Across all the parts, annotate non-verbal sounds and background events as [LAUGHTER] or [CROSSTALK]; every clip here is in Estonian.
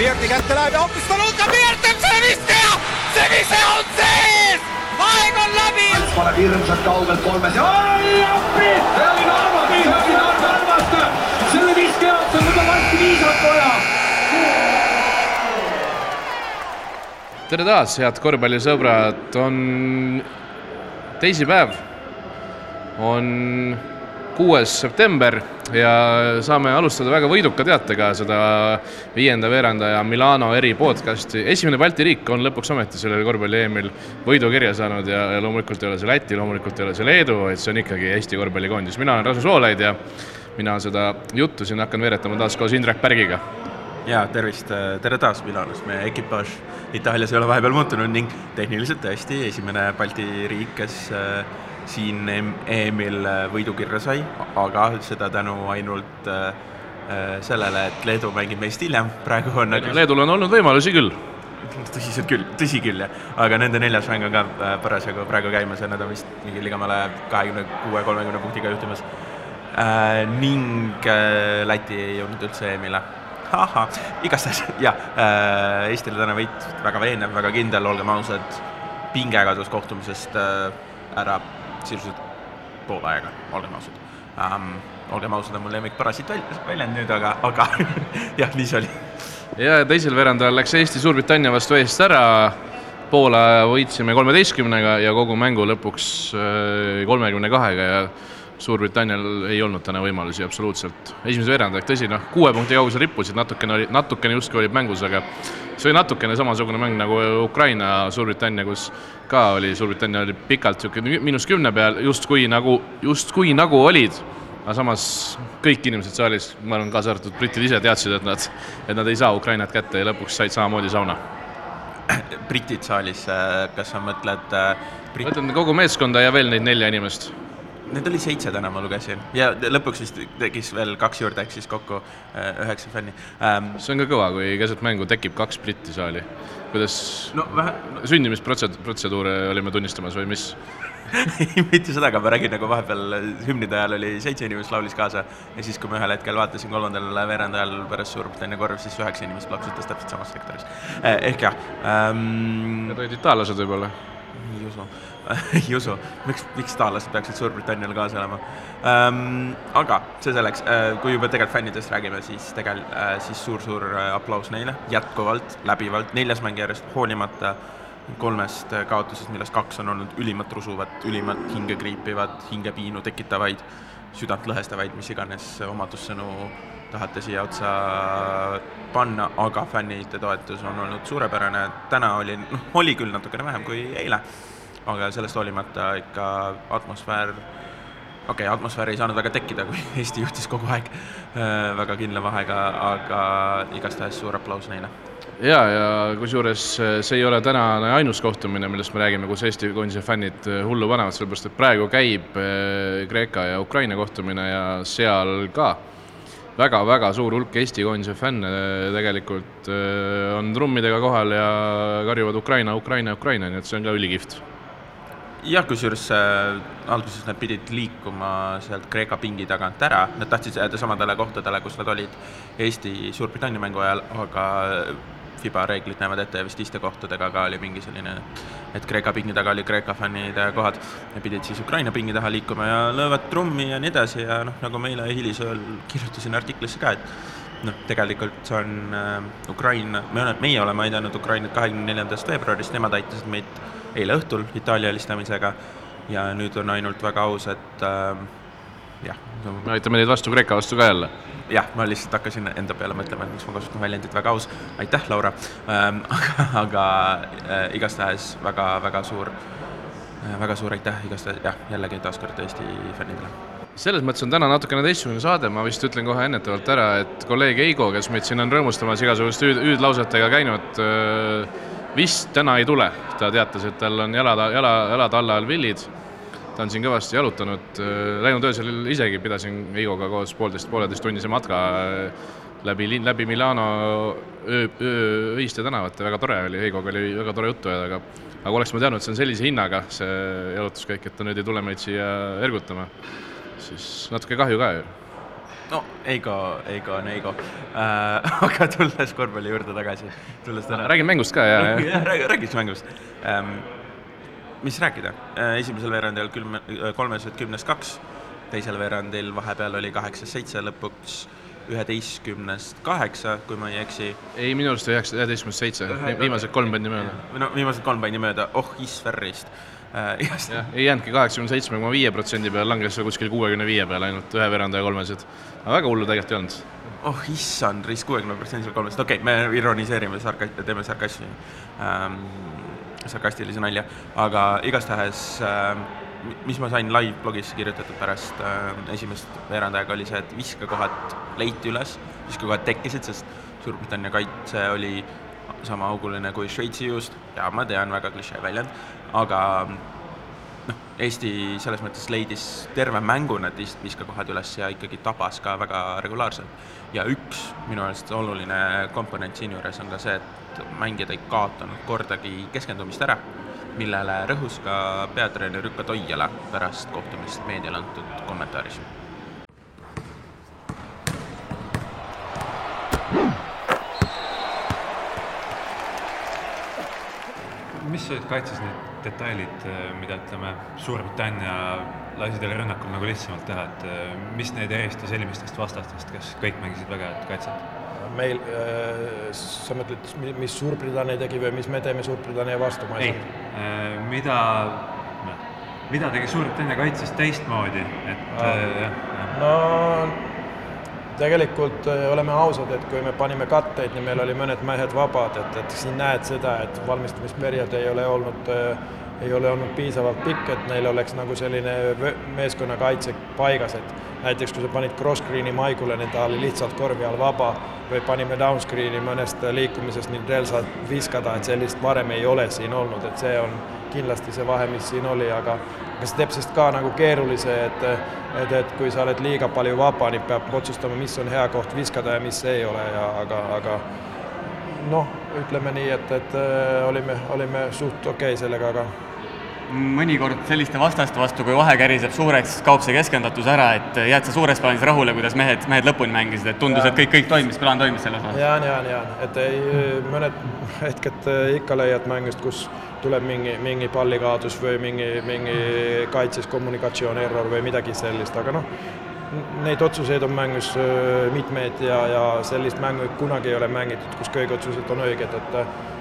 Pirti kätte läheb ja hoopis Taluka Pirt teeb selle viske ja see vise on sees! aeg on läbi! paneb hirmsalt kaugelt kolmes ja oi appi! see oli Narvast, see oli Narvast! selle viske jaoks on juba varsti viisat vaja. tere taas, head korvpallisõbrad, on teisipäev, on kuues september ja saame alustada väga võiduka teatega seda viienda veerandaja Milano eri podcasti. esimene Balti riik on lõpuks ometi sellel korvpalli EM-il võidu kirja saanud ja, ja loomulikult ei ole see Läti, loomulikult ei ole see Leedu, vaid see on ikkagi Eesti korvpallikoondis. mina olen Rasmus Voolaid ja mina seda juttu siin hakkan veeretama taas koos Indrek Pärgiga ja tervist, tere taas Milanos, meie ekipaaž Itaalias ei ole vahepeal muutunud ning tehniliselt tõesti esimene Balti riik, kes äh, siin EM-il äh, võidukirja sai, aga seda tänu ainult äh, sellele, et Leedu mängib meist hiljem, praegu on nagu Leedul on olnud võimalusi küll. tõsiselt küll, tõsi küll, jah. aga nende neljas mäng on ka parasjagu praegu käimas ja nad on vist mingi ligemale kahekümne kuue, kolmekümne punktiga juhtimas äh,. ning äh, Läti ei jõudnud üldse EM-ile igastahes jah äh,, Eestile täna võit väga veenev, väga kindel, olgem ausad, pinge kadus kohtumisest äh, ära sisuliselt pool aega, olgem ausad um,. olgem ausad, on mul lemmik parasiit väljend nüüd, aga, aga [LAUGHS] jah, nii see oli. ja teisel veerandajal läks Eesti Suurbritannia vastu eest ära, Poola võitsime kolmeteistkümnega ja kogu mängu lõpuks äh, kolmekümne kahega ja Suurbritannial ei olnud täna võimalusi absoluutselt. esimese veerandajaga, tõsi, noh, kuue punkti kaugusel rippusid, natukene oli, natukene justkui olid mängus, aga see oli natukene samasugune mäng nagu Ukraina, Suurbritannia, kus ka oli, Suurbritannia oli pikalt niisugune miinus kümne peal, justkui nagu, justkui nagu olid, aga samas kõik inimesed saalis, ma arvan, kaasa arvatud britid ise teadsid, et nad, et nad ei saa Ukrainat kätte ja lõpuks said samamoodi sauna. britid saalis, kas sa mõtled Brit... ma mõtlen kogu meeskonda ja veel neid nelja inimest Neid oli seitse täna, ma lugesin ja lõpuks vist tegis veel kaks juurde, ehk siis kokku äh, üheksa fänni ähm,. see on ka kõva, kui keset mängu tekib kaks britti saali. kuidas no, vähe no. sündimisprotseduure olime tunnistamas või mis [LAUGHS] ei, mitte seda, aga ma räägin nagu vahepeal hümnide ajal oli seitse inimest laulis kaasa ja siis, kui ma ühel hetkel vaatasin kolmandal veerandajal pärast Suurbritannia korvi, siis üheksa inimest plaksutas täpselt samas sektoris eh,. ehk jah ähm,. Need olid itaallased võib-olla? ei usu [LAUGHS] ei usu, miks, miks taallased peaksid Suurbritannial kaasa elama? Ähm,. aga see selleks. Äh,, kui juba tegelikult fännidest räägime, siis tegelikult äh, siis suur-suur äh, aplaus neile. Jätkuvalt, läbivalt, neljas mäng järjest, hoolimata kolmest äh, kaotusest, millest kaks on olnud ülimalt rusuvad, ülimalt hingekriipivad, hingepiinu tekitavaid, südantlõhestavaid, mis iganes omadussõnu tahate siia otsa panna, aga fännide toetus on olnud suurepärane, täna oli, noh, oli küll natukene vähem kui eile aga sellest hoolimata ikka atmosfäär, okei okay,, atmosfäär ei saanud väga tekkida, kui [LAUGHS] Eesti juhtis kogu aeg äh, väga kindla vahega, aga igastahes suur aplaus neile. ja, ja kusjuures äh, see ei ole tänane ainus kohtumine, millest me räägime, kus Eesti koondise fännid äh, hullu panevad, sellepärast et praegu käib Kreeka ja Ukraina kohtumine ja seal ka väga-väga suur hulk Eesti koondise fänne tegelikult on trummidega kohal ja karjuvad Ukraina, Ukraina, Ukraina, nii et see on ka ülikihvt jah, kusjuures äh, alguses nad pidid liikuma sealt Kreeka pingi tagant ära, nad tahtsid jääda samadele kohtadele, kus nad olid Eesti-Suurbritannia mängu ajal, aga FIBA reeglid näevad ette vist istekohtadega ka oli mingi selline, et Kreeka pingi taga oli Kreeka fännide kohad. Ja pidid siis Ukraina pingi taha liikuma ja löövad trummi ja nii edasi ja noh, nagu ma eile hilisööl kirjutasin artiklisse ka, et noh, tegelikult see on äh, Ukraina, me oleme, meie oleme aidanud Ukrainat kahekümne neljandast veebruarist, nemad aitasid meid eile õhtul Itaalia helistamisega ja nüüd on ainult väga aus, et äh, jah me aitame neid vastu Kreeka vastu ka jälle. jah, ma lihtsalt hakkasin enda peale mõtlema, et miks ma kasutan väljendit väga aus, aitäh, Laura ähm,. [LAUGHS] aga, aga äh, igastahes väga-väga suur äh,, väga suur aitäh igastahes jah, jällegi taaskord Eesti fännidele selles mõttes on täna natukene teistsugune saade, ma vist ütlen kohe ennetavalt ära, et kolleeg Eigo, kes meid siin on rõõmustamas igasuguste hüüd, hüüdlausetega käinud vist täna ei tule, ta teatas, et tal on jalad, jala, jalad alla all villid. ta on siin kõvasti jalutanud, läinud öösel isegi pidasin Heigoga koos poolteist, pooleteisttunnise matka läbi, läbi Milano öö, öö, öiste tänavate, väga tore oli, Heigoga oli väga tore juttu ajada, aga aga oleks ma teadnud, et see on sellise hinnaga, see jalutuskäik, et ta nüüd ei tule meid siia ergutama, siis natuke kahju ka ju no Eigo, Eigo on Eigo äh,. [LAUGHS] aga tulles korvpalli juurde tagasi, tulles täna. räägime mängust ka ja, ja. räägiks mängust ähm,. mis rääkida, esimesel veerandil külm-, kolmesed kümnest kaks, teisel veerandil vahepeal oli kaheksast seitse, lõpuks üheteistkümnest kaheksa, kui ma ei eksi. ei, minu arust üheksa, üheteistkümnest seitse, viimased kolm pandi mööda. no viimased kolm pandi mööda, oh issverrist äh,. jah, ei jäänudki kaheksakümne seitsme koma viie protsendi peale, langes kuskil kuuekümne viie peale ainult ühe veerandaja kolmesed. aga väga hullu tegelikult ei olnud. oh issand, risk kuuekümne protsendil kolmesed, okei okay,, me ironiseerime, sarka-, teeme sarkasmi ähm,, sarkastilise nalja, aga igastahes ähm, mis ma sain live-blogisse kirjutatud pärast äh, esimest veerandajaga, oli see, et viskekohad leiti üles, viskekohad tekkisid, sest Suurbritannia kaitse oli sama auguline kui Šveitsi juust ja ma tean, väga klišee väljend, aga noh, Eesti selles mõttes leidis terve mängu need viskekohad üles ja ikkagi tabas ka väga regulaarselt. ja üks minu arust oluline komponent siinjuures on ka see, et mängijad ei kaotanud kordagi keskendumist ära millele rõhus ka peatreener Jükka Toiala pärast kohtumist meediale antud kommentaaris. mis olid kaitses need detailid, mida ütleme, Suurbritannia lasi teile rünnakul nagu lihtsamalt teha, et mis neid eristas eelmistest vastastest, kes kõik mängisid väga head kaitset? meil, äh, sa mõtled, mis Suurbritannia tegi või mis me teeme Suurbritannia vastu? ei, mida, mida tegi Suurbritannia kaitses teistmoodi, et äh, jah, jah. no tegelikult oleme ausad, et kui me panime katteid, nii meil oli mõned mehed vabad, et, et siin näed seda, et valmistumisperiood ei ole olnud ei ole olnud piisavalt pikk, et neil oleks nagu selline meeskonnakaitse paigas, et näiteks kui sa panid cross-screen'i Maiguleni, ta oli lihtsalt korvi all vaba või panime downscreen'i mõnest liikumisest veel saad viskada, et sellist varem ei ole siin olnud, et see on kindlasti see vahe, mis siin oli, aga aga see teeb sellest ka nagu keerulise, et et, et kui sa oled liiga palju vaba, nii peab otsustama, mis on hea koht viskada ja mis ei ole ja aga, aga noh, ütleme nii, et, et olime, olime suht okei okay sellega, aga mõnikord selliste vastaste vastu, kui vahe käriseb suureks, kaob see keskendatus ära, et jääd sa suures plaanis rahule, kuidas mehed, mehed lõpuni mängisid, et tundus, et kõik, kõik toimis, plaan toimis selles osas? jaa, jaa, jaa, et ei, mõned hetked ikka leiad mängust, kus tuleb mingi, mingi pallikaotus või mingi, mingi kaitses kommunikatsioon error või midagi sellist, aga noh, neid otsuseid on mängus mitmeid ja, ja sellist mängu kunagi ei ole mängitud, kus kõik otsused on õiged, et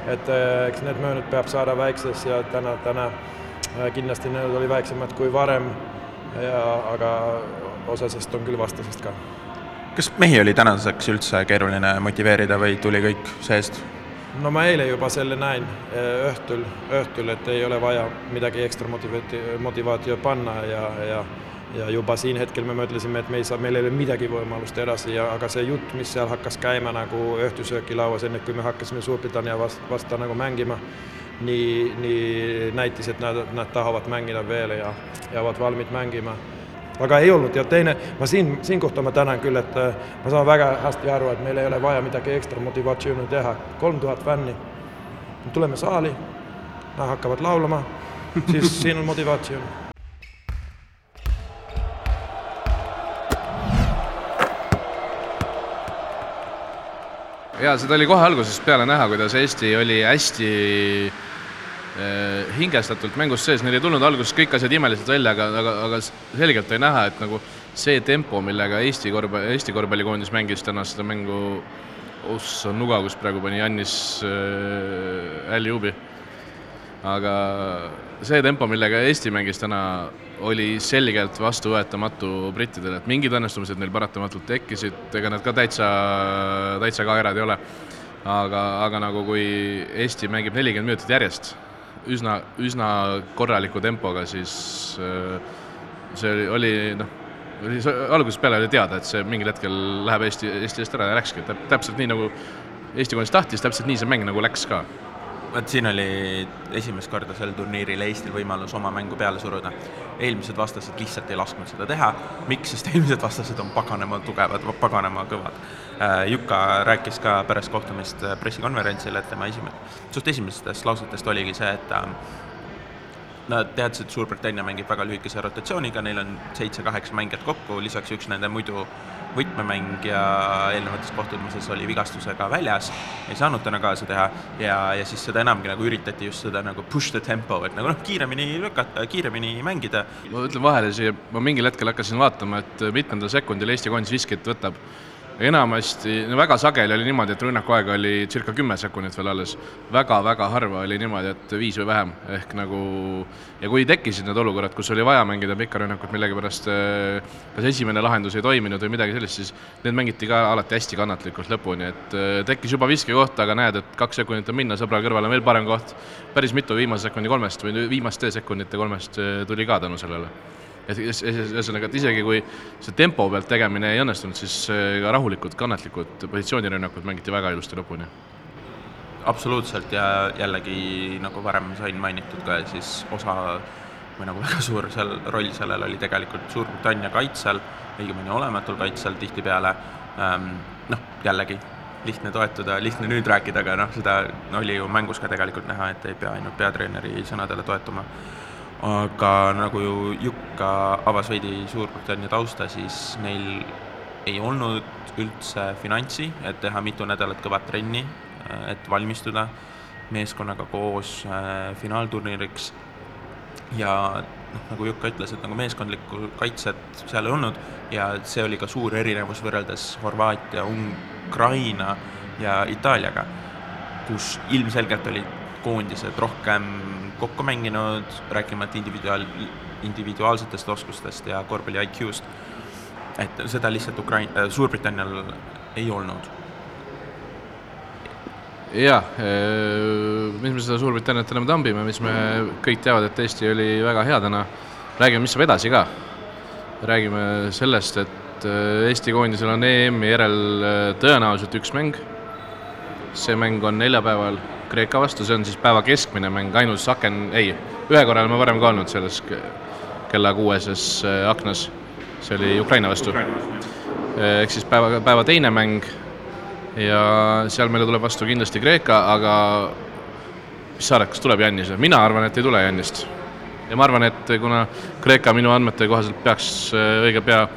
et eks need möönud peab saada väikses ja täna, täna Äh, kindlasti need oli väiksemad kui varem ja aga osa sest on küll vastasest ka. kas mehi oli tänaseks üldse keeruline motiveerida või tuli kõik seest? No ma eile juba selle näin äh, õhtul, õhtul, et ei ole vaja midagi ekstra motivaati-, motivaatio panna ja, ja ja juba siin hetkel me mõtlesime, et me ei saa, meil ei ole midagi võimalust edasi ja aga see jutt, mis seal hakkas käima nagu õhtusöögilauas, enne kui me hakkasime Suurbritannia vast-, vastu nagu mängima, nii, nii näitas, et nad, nad tahavad mängida veel ja jäävad valmid mängima. Aga ei olnud. Ja teine, ma siin, siin kohta ma tänan küll, et äh, ma saan väga hästi aru, et meil ei ole vaja midagi ekstra motivatsiooni teha, kolm tuhat fänni, tuleme saali, nad hakkavad laulama, siis siin on motivatsioon. Jaa, seda oli kohe algusest peale näha, kuidas Eesti oli hästi hingestatult mängus sees, neil ei tulnud alguses kõik asjad imeliselt välja, aga, aga, aga selgelt oli näha, et nagu see tempo, millega Eesti korvpall, Eesti korvpallikoondis mängis täna seda mängu, ossa nuga, kus praegu pani Jannis äh, Aljubi. aga see tempo, millega Eesti mängis täna, oli selgelt vastuvõetamatu brittidele, et mingid õnnestumised neil paratamatult tekkisid, ega nad ka täitsa, täitsa kaerad ei ole. aga, aga nagu kui Eesti mängib nelikümmend minutit järjest üsna, üsna korraliku tempoga, siis äh, see oli noh, oli algusest peale oli teada, et see mingil hetkel läheb Eesti, Eesti eest ära ja läkski, täpselt nii, nagu Eesti koondis tahtis, täpselt nii see mäng nagu läks ka vot siin oli esimest korda sel turniiril Eestil võimalus oma mängu peale suruda. eelmised vastased lihtsalt ei lasknud seda teha, miks, sest eelmised vastased on paganama tugevad, paganama kõvad. Äh, Juka rääkis ka pärast kohtumist pressikonverentsil, et tema esimene, suht esimestest lausetest oligi see, et äh, nad teadsid, et Suurbritannia mängib väga lühikese rotatsiooniga, neil on seitse-kaheksa mängijat kokku, lisaks üks nende muidu võtmemängija eelnevates kohtumises oli vigastusega väljas, ei saanud täna kaasa teha ja, ja siis seda enamgi nagu üritati just seda nagu push the tempo, et nagu noh, kiiremini lükata, kiiremini mängida. ma ütlen vahele siia, ma mingil hetkel hakkasin vaatama, et mitmendal sekundil Eesti koondis viskit võtab enamasti, no väga sageli oli niimoodi, et rünnaku aega oli circa kümme sekundit veel alles väga,. väga-väga harva oli niimoodi, et viis või vähem, ehk nagu ja kui tekkisid need olukorrad, kus oli vaja mängida pikka rünnakut millegipärast, eh, kas esimene lahendus ei toiminud või midagi sellist, siis need mängiti ka alati hästi kannatlikult lõpuni, et eh, tekkis juba viskekoht, aga näed, et kaks sekundit on minna, sõbra kõrvale on veel parem koht. päris mitu viimase sekundi kolmest või viimaste sekundite kolmest eh, tuli ka tänu sellele ühesõnaga, et isegi kui see tempo pealt tegemine ei õnnestunud, siis ka rahulikud, kannatlikud positsioonirünnakud mängiti väga ilusti lõpuni. absoluutselt ja jällegi, nagu varem sain mainitud ka, siis osa või nagu väga suur seal roll sellel oli tegelikult Suurbritannia kaitsel, õigemini olematul kaitsel tihtipeale, ehm, noh, jällegi lihtne toetuda, lihtne nüüd rääkida, aga noh, seda oli ju mängus ka tegelikult näha, et ei pea ainult peatreeneri sõnadele toetuma aga nagu ju Jukka avas veidi Suurbritannia tausta, siis neil ei olnud üldse finantsi, et teha mitu nädalat kõvat trenni, et valmistuda meeskonnaga koos äh, finaalturniiriks. Ja noh, nagu Jukka ütles, et nagu meeskondlikku kaitset seal ei olnud ja see oli ka suur erinevus võrreldes Horvaatia, Ukraina ja Itaaliaga, kus ilmselgelt olid koondised rohkem kokku mänginud, rääkimata individuaal, individuaalsetest oskustest ja korvpalli IQ-st. et seda lihtsalt Ukrain-, äh, Suurbritannial ei olnud. jaa, äh, mis me seda Suurbritanniat enam tambime, mis me kõik teavad, et Eesti oli väga hea täna, räägime, mis saab edasi ka. räägime sellest, et äh, Eesti koondisel on EM-i järel tõenäoliselt üks mäng, see mäng on neljapäeval Kreeka vastu, see on siis päeva keskmine mäng, ainus aken, ei, ühe korra oleme varem ka olnud selles kella kuueses äh, aknas, see oli Ukraina vastu. Äh, ehk siis päeva, päeva teine mäng ja seal meile tuleb vastu kindlasti Kreeka, aga mis sa arvad, kas tuleb Jannis või? mina arvan, et ei tule Jannist. ja ma arvan, et kuna Kreeka minu andmete kohaselt peaks äh, õige pea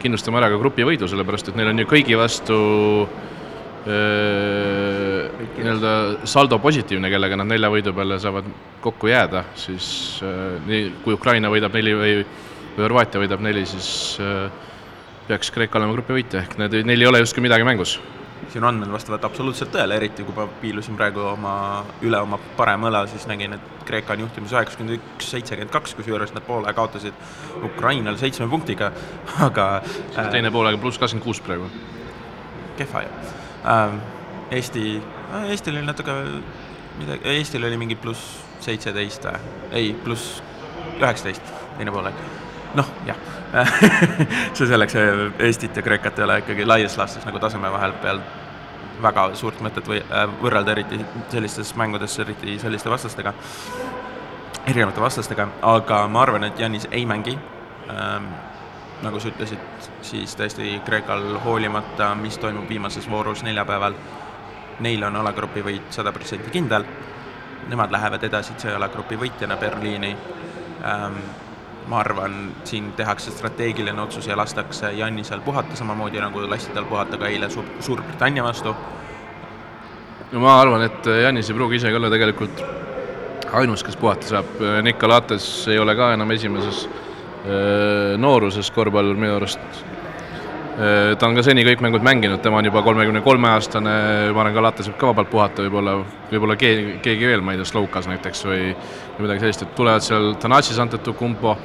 kindlustama ära ka grupivõidu, sellepärast et neil on ju kõigi vastu nii-öelda saldo positiivne, kellega nad nelja võidu peale saavad kokku jääda, siis äh, nii kui Ukraina võidab neli või, või Horvaatia võidab neli, siis äh, peaks Kreeka olema grupivõitja, ehk need, neil ei ole justkui midagi mängus. sinu andmed vastavad absoluutselt tõele, eriti kui ma piilusin praegu oma, üle oma parema õla, siis nägin, et Kreeka on juhtimas üheksakümmend üks, seitsekümmend kaks, kusjuures nad poole kaotasid Ukrainal seitsme punktiga, [LAUGHS] aga äh, teine poolega pluss kakskümmend kuus praegu. kehva ju. Eesti Eestil oli natuke midagi, Eestil oli mingi pluss seitseteist või? ei, pluss üheksateist, teine poolek. noh, jah [LAUGHS] see selleks, Eestit ja Kreekat ei ole ikkagi laias laastus nagu taseme vahel peal väga suurt mõtet või äh, võrrelda, eriti sellistes mängudes, eriti selliste vastastega, erinevate vastastega, aga ma arvan, et Janis ei mängi ähm,. Nagu sa ütlesid, siis tõesti Kreekal hoolimata, mis toimub viimases voorus neljapäeval neil on alagrupi võit sada protsenti kindel, nemad lähevad edasi C-alagrupi võitjana Berliini. Ähm,, ma arvan, siin tehakse strateegiline otsus ja lastakse Jannisel puhata, samamoodi nagu lasti tal puhata ka eile Suur-, Suurbritannia vastu. no ma arvan, et Jannis ei pruugi ise ka olla tegelikult ainus, kes puhata saab, Nikolates ei ole ka enam esimeses nooruses korvpallur minu arust. Äh, ta on ka seni kõik mängud mänginud, tema on juba kolmekümne kolme aastane, ma arvan, ka Latte saab ka vabalt puhata, võib-olla, võib-olla keegi, keegi veel, ma ei tea, Slovkas näiteks või või midagi sellist, et tulevad seal Tanatsis Antetokounmpo,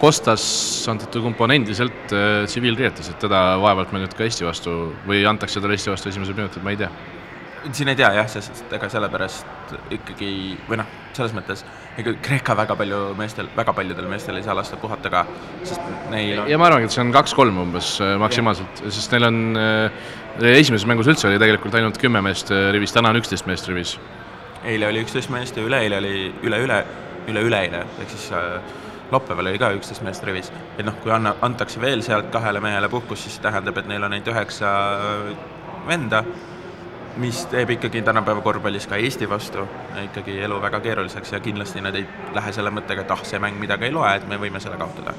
Kostas Antetokounmpo on endiselt äh, tsiviilriietes, et teda vaevalt me nüüd ka Eesti vastu või antakse talle Eesti vastu esimesed minutid, ma ei tea siin ei tea jah, sest ega sellepärast ikkagi või noh, selles mõttes ega Kreeka väga palju meestel, väga paljudel meestel ei saa lasta puhata ka, sest neil on ja ma arvangi, et see on kaks-kolm umbes äh, maksimaalselt, sest neil on äh, esimeses mängus üldse oli tegelikult ainult kümme meest äh, rivis, täna on üksteist meest rivis. eile oli üksteist meest ja üleeile oli üle-üle, üle-üleeile, ehk siis äh, laupäeval oli ka üksteist meest rivis. et noh, kui anna, antakse veel sealt kahele mehele puhkus, siis tähendab, et neil on ainult üheksa venda mis teeb ikkagi tänapäeva korvpallis ka Eesti vastu ikkagi elu väga keeruliseks ja kindlasti nad ei lähe selle mõttega, et ah, see mäng midagi ei loe, et me võime selle kaotada.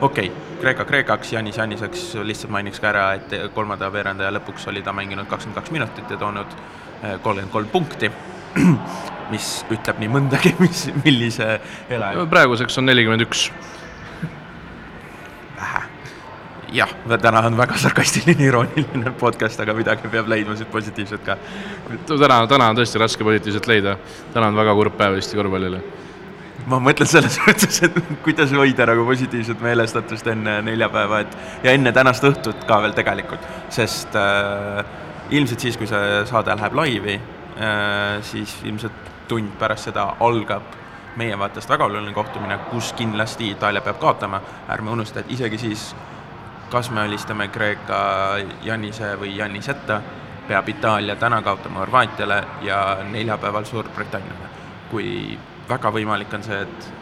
okei okay,, Kreeka Kreekaks, Janis Janiseks, lihtsalt mainiks ka ära, et kolmanda veerandaja lõpuks oli ta mänginud kakskümmend kaks minutit ja toonud kolmkümmend kolm punkti, [CLEARS THROAT] mis ütleb nii mõndagi, mis, millise elaja praeguseks on nelikümmend üks. Jah, täna on väga [LAUGHS] sarkastiline, irooniline podcast, aga midagi peab leidma siit positiivset ka. täna, täna on tõesti raske positiivset leida. täna on väga kurb päev Eesti korvpallile. ma mõtlen selles mõttes, et kuidas hoida nagu positiivset meelestatust enne neljapäeva, et ja enne tänast õhtut ka veel tegelikult, sest äh, ilmselt siis, kui see saade läheb laivi äh,, siis ilmselt tund pärast seda algab meie vaatest väga oluline kohtumine, kus kindlasti Itaalia peab kaotama, ärme unusta, et isegi siis, kas me alistame Kreeka Janise või Janiseta, peab Itaalia täna kaotama Horvaatiale ja neljapäeval Suurbritanniale. kui väga võimalik on see, et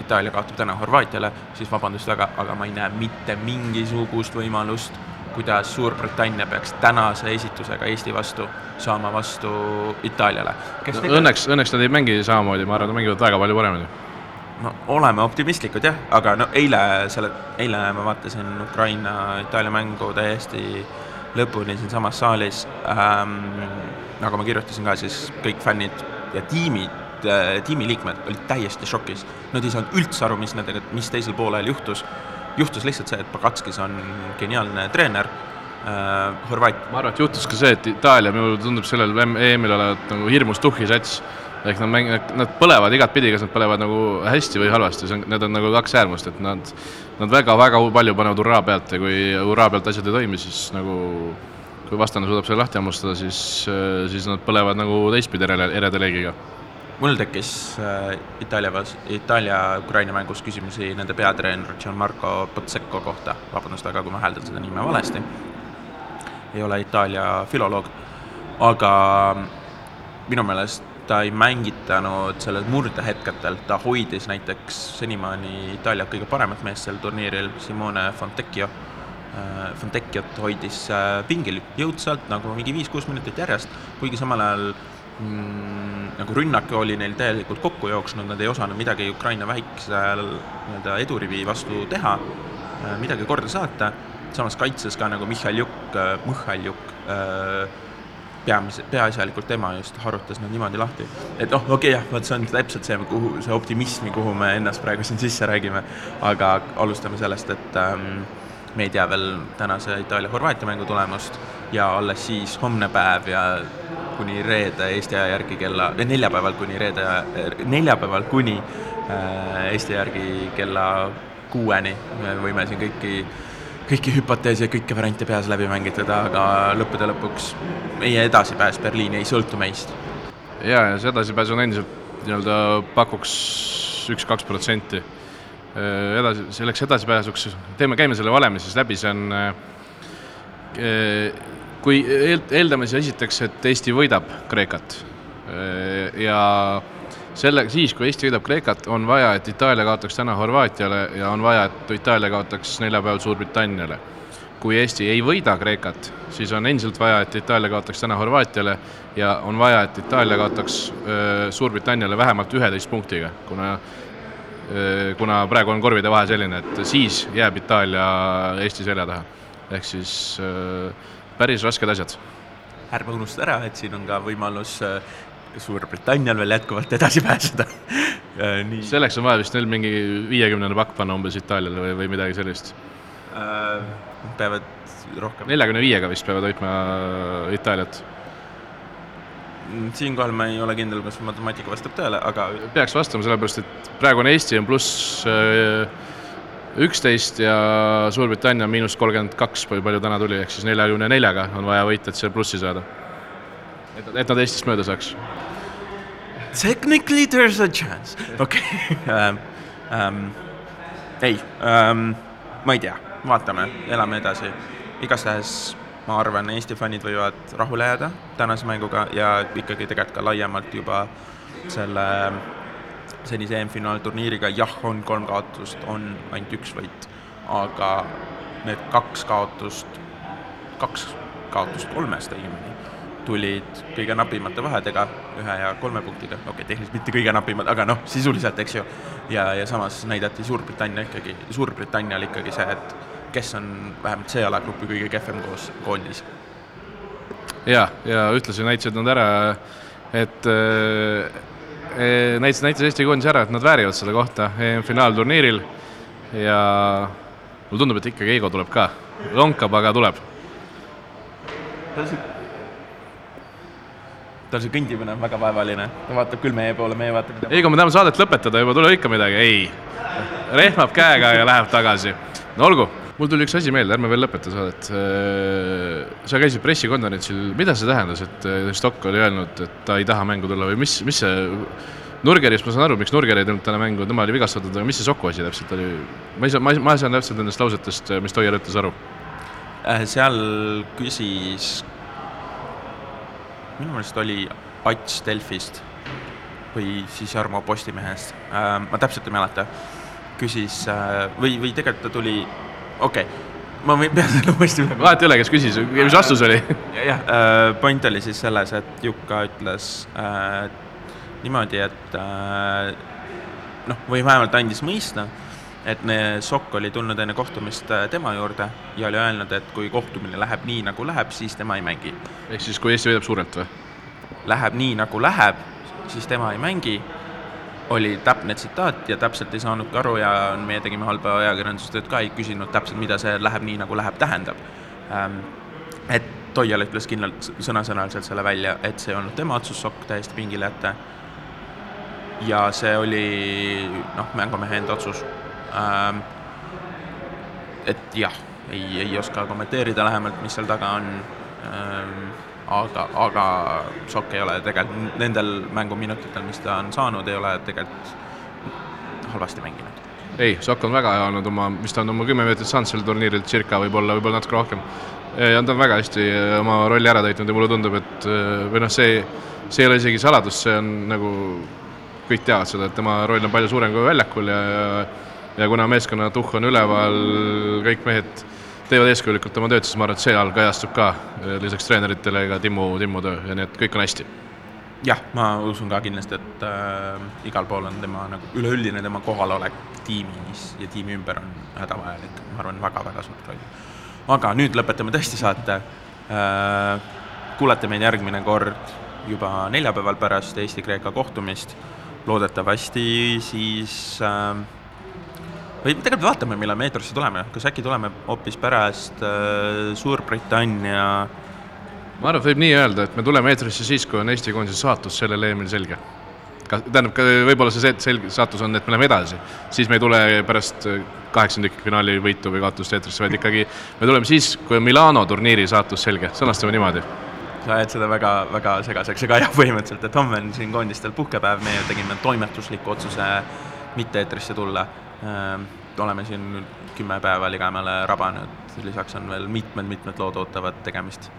Itaalia kaotab täna Horvaatiale, siis vabandust väga, aga ma ei näe mitte mingisugust võimalust, kuidas Suurbritannia peaks tänase esitusega Eesti vastu saama vastu Itaaliale. No, õnneks, õnneks nad ei mängi samamoodi, ma arvan, nad mängivad väga palju paremini. No oleme optimistlikud jah, aga no eile selle, eile ma vaatasin Ukraina-Itaalia mängu täiesti lõpuni siinsamas saalis ähm,. nagu ma kirjutasin ka, siis kõik fännid ja tiimid tiimiliikmed olid täiesti šokis. Nad ei saanud üldse aru, mis nendega, mis teisel poolel juhtus. juhtus lihtsalt see, et Pagatskis on geniaalne treener äh,, Horvaat-. ma arvan, et juhtus ka see, et Itaalia, minule tundub sellel EM-il olevat nagu hirmus tuhhi sats. Ehk nad mäng-, nad põlevad igatpidi, kas nad põlevad nagu hästi või halvasti, see on, need on nagu kaks äärmust, et nad, nad väga-väga palju panevad hurraa pealt ja kui hurraa pealt asjad ei toimi, siis nagu kui vastane suudab selle lahti hammustada, siis, siis nad põlevad nagu teistpidi ereda leegiga. Mul tekkis äh, Itaalia Itaalia-Ukraina mängus küsimusi nende peatreener Gianmarco Pozzecco kohta, vabandust väga, kui ma hääldan seda nime valesti, ei ole Itaalia filoloog, aga minu meelest ta ei mängitanud sellel murdehetkedel, ta hoidis näiteks senimaani Itaalia kõige paremat meest sel turniiril, Simone Fontecchio, Fontecchiot hoidis äh, pingil jõudsalt nagu mingi viis-kuus minutit järjest, kuigi samal ajal mm, nagu rünnak oli neil täielikult kokku jooksnud, nad ei osanud midagi Ukraina väikesel nii-öelda edurivi vastu teha, midagi korda saata, samas kaitses ka nagu Mihhailjuk, Mõhhaljuk, peamise, peaasjalikult tema just harutas nad niimoodi lahti. et noh, okei okay, jah, vot see on täpselt see, kuhu, see optimismi, kuhu me ennast praegu siin sisse räägime, aga alustame sellest, et ähm, me ei tea veel tänase Itaalia-Horvaatia mängu tulemust. Ja alles siis homne päev ja kuni reede Eesti aja järgi kella, neljapäeval kuni reede, neljapäeval kuni äh, Eesti järgi kella kuueni. Me võime siin kõiki, kõiki hüpoteese ja kõiki variante peas läbi mängitada, aga lõppude lõpuks meie edasipääs Berliini ei sõltu meist. ja, ja see edasipääs on endiselt nii-öelda pakuks üks-kaks protsenti. edasi, selleks edasipääsuks, teeme, käime selle valemi siis läbi, see on kui eeldame siis esiteks, et Eesti võidab Kreekat ja selle, siis kui Eesti võidab Kreekat, on vaja, et Itaalia kaotaks täna Horvaatiale ja on vaja, et Itaalia kaotaks neljapäeval Suurbritanniale. kui Eesti ei võida Kreekat, siis on endiselt vaja, et Itaalia kaotaks täna Horvaatiale ja on vaja, et Itaalia kaotaks Suurbritanniale vähemalt üheteist punktiga, kuna kuna praegu on korvide vahe selline, et siis jääb Itaalia Eesti selja taha. ehk siis päris rasked asjad. ärme unusta ära, et siin on ka võimalus Suurbritannial veel jätkuvalt edasi pääseda [LAUGHS] Nii... selleks on vaja vist neil mingi viiekümnene pakk panna umbes Itaaliale või, või midagi sellist äh,. peavad rohkem. neljakümne viiega vist peavad hoidma Itaaliat. Mm, siinkohal ma ei ole kindel, kas matemaatika vastab tõele, aga. peaks vastama, sellepärast et praegune Eesti on pluss äh, üksteist ja Suurbritannia on miinus kolmkümmend kaks, kui palju täna tuli, ehk siis neljakümne neljaga on vaja võita, et see plussi saada. Et, et nad Eestist mööda saaks. Technically there is a chance, okei [LAUGHS] um,. Um, ei um,, ma ei tea, vaatame, elame edasi. igastahes ma arvan, Eesti fännid võivad rahule jääda tänase mänguga ja ikkagi tegelikult ka laiemalt juba selle senise EM-finaalturniiriga, jah, on kolm kaotust, on ainult üks võit, aga need kaks kaotust, kaks kaotust kolmest õigemini, tulid kõige napimate vahedega, ühe ja kolme punktiga, okei okay,, tehniliselt mitte kõige napimad, aga noh, sisuliselt, eks ju. ja, ja samas näidati Suurbritannia ikkagi, Suurbritannial ikkagi see, et kes on vähemalt see alagrupi kõige kehvem koos koondis. ja, ja ühtlasi näitasid nad ära, et näitas, näitas Eesti koondis ära, et nad väärivad seda kohta EM-finaalturniiril. Ja mulle tundub, et ikkagi Eigo tuleb ka, lonkab, aga tuleb. See, tal see kõndimine on väga vaevaline, ta vaatab küll meie poole, meie vaatame. Eigo, me tahame saadet lõpetada juba, tule ikka midagi, ei. rehmab käega ja läheb tagasi. no olgu, mul tuli üks asi meelde, ärme veel lõpeta saadet. sa käisid pressikonverentsil, mida see tähendas, et Stock oli öelnud, et ta ei taha mängu tulla või mis, mis see Nurgerist ma saan aru, miks Nurger ei tulnud täna mängu, tema oli vigastatud, aga mis see Soku asi täpselt oli? ma ei saa, ma ei, ma ei saanud täpselt nendest lausetest, mis Toier ütles, aru Äh, seal küsis, minu meelest oli Ats Delfist või siis Jarmo Postimehest, äh, ma täpselt ei mäleta, küsis äh, või, või tegelikult ta tuli, okei okay., ma ei pea selle uuesti üle. vahet ei ole, kes küsis, mis vastus oli? jah, point oli siis selles, et Jukka ütles äh, niimoodi, et äh, noh, või vähemalt andis mõista et Sokk oli tulnud enne kohtumist äh, tema juurde ja oli öelnud, et kui kohtumine läheb nii, nagu läheb, siis tema ei mängi. ehk siis, kui Eesti võidab suurelt või? Läheb nii, nagu läheb, siis tema ei mängi, oli täpne tsitaat ja täpselt ei saanudki aru ja meie tegime halba ajakirjandustööd ka, ei küsinud täpselt, mida see läheb nii, nagu läheb, tähendab. Ähm, et Toial ütles kindlalt sõnasõnaliselt selle välja, et see ei olnud tema otsus Sokk täiesti pingile jätta. ja see oli noh, mängumehe enda otsus et jah, ei, ei oska kommenteerida lähemalt, mis seal taga on. Ähm, aga, aga Sokk ei ole tegelikult nendel mänguminutitel, mis ta on saanud, ei ole tegelikult halvasti mänginud. ei, Sokk on väga hea olnud oma, mis ta on oma kümme minutit saanud sel turniiril, circa võib-olla, võib-olla natuke rohkem. ja ta on väga hästi oma rolli ära täitnud ja mulle tundub, et või noh, see, see ei ole isegi saladus, see on nagu, kõik teavad seda, et tema roll on palju suurem kui väljakul ja, ja ja kuna meeskonna tuhh on üleval, kõik mehed teevad eeskujulikult oma tööd, siis ma arvan, et seal kajastub ka lisaks treeneritele ka Timmu, Timmu töö ja nii et kõik on hästi. jah, ma usun ka kindlasti, et äh, igal pool on tema nagu üleüldine tema kohalolek tiimis ja tiimi ümber on hädavajalik, ma arvan, väga-väga suurt rolli. aga nüüd lõpetame tõesti saate äh,. kuulate meid järgmine kord juba neljapäeval pärast Eesti-Kreeka kohtumist. loodetavasti siis äh, või tegelikult vaatame, millal me eetrisse tuleme, kas äkki tuleme hoopis pärast äh, Suurbritannia? Ma arvan, et võib nii öelda, et me tuleme eetrisse siis, kui on Eesti koondise saatus sellel EM-il selge. ka, tähendab, võib-olla see selge saatus on, et me läheme edasi, siis me ei tule pärast äh, kaheksandikfinaali võitu või kaotust eetrisse, vaid ikkagi me tuleme siis, kui on Milano turniiri saatus selge, sõnastame niimoodi. Sa ajad seda väga, väga segaseks, aga jah, põhimõtteliselt, et homme on siin koondistel puhkepäev, meie tegime toimetusliku otsuse mitte eetrisse tulla oleme siin nüüd kümme päeva ligemale rabanud, lisaks on veel mitmed-mitmed lood ootavad tegemist,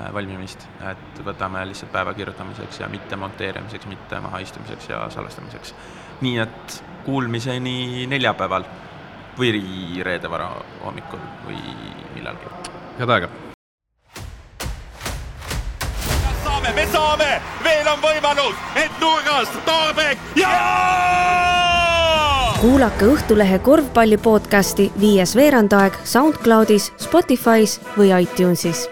äh, valmimist, et võtame lihtsalt päeva kirjutamiseks ja mitte monteerimiseks, mitte mahaistumiseks ja salvestamiseks. nii et kuulmiseni neljapäeval või reede varahommikul või millalgi. head aega! saame, me saame, veel on võimalus, et nurgast Torbek ja kuulake Õhtulehe korvpalli podcasti Viies veerandaeg SoundCloudis, Spotify's või iTunesis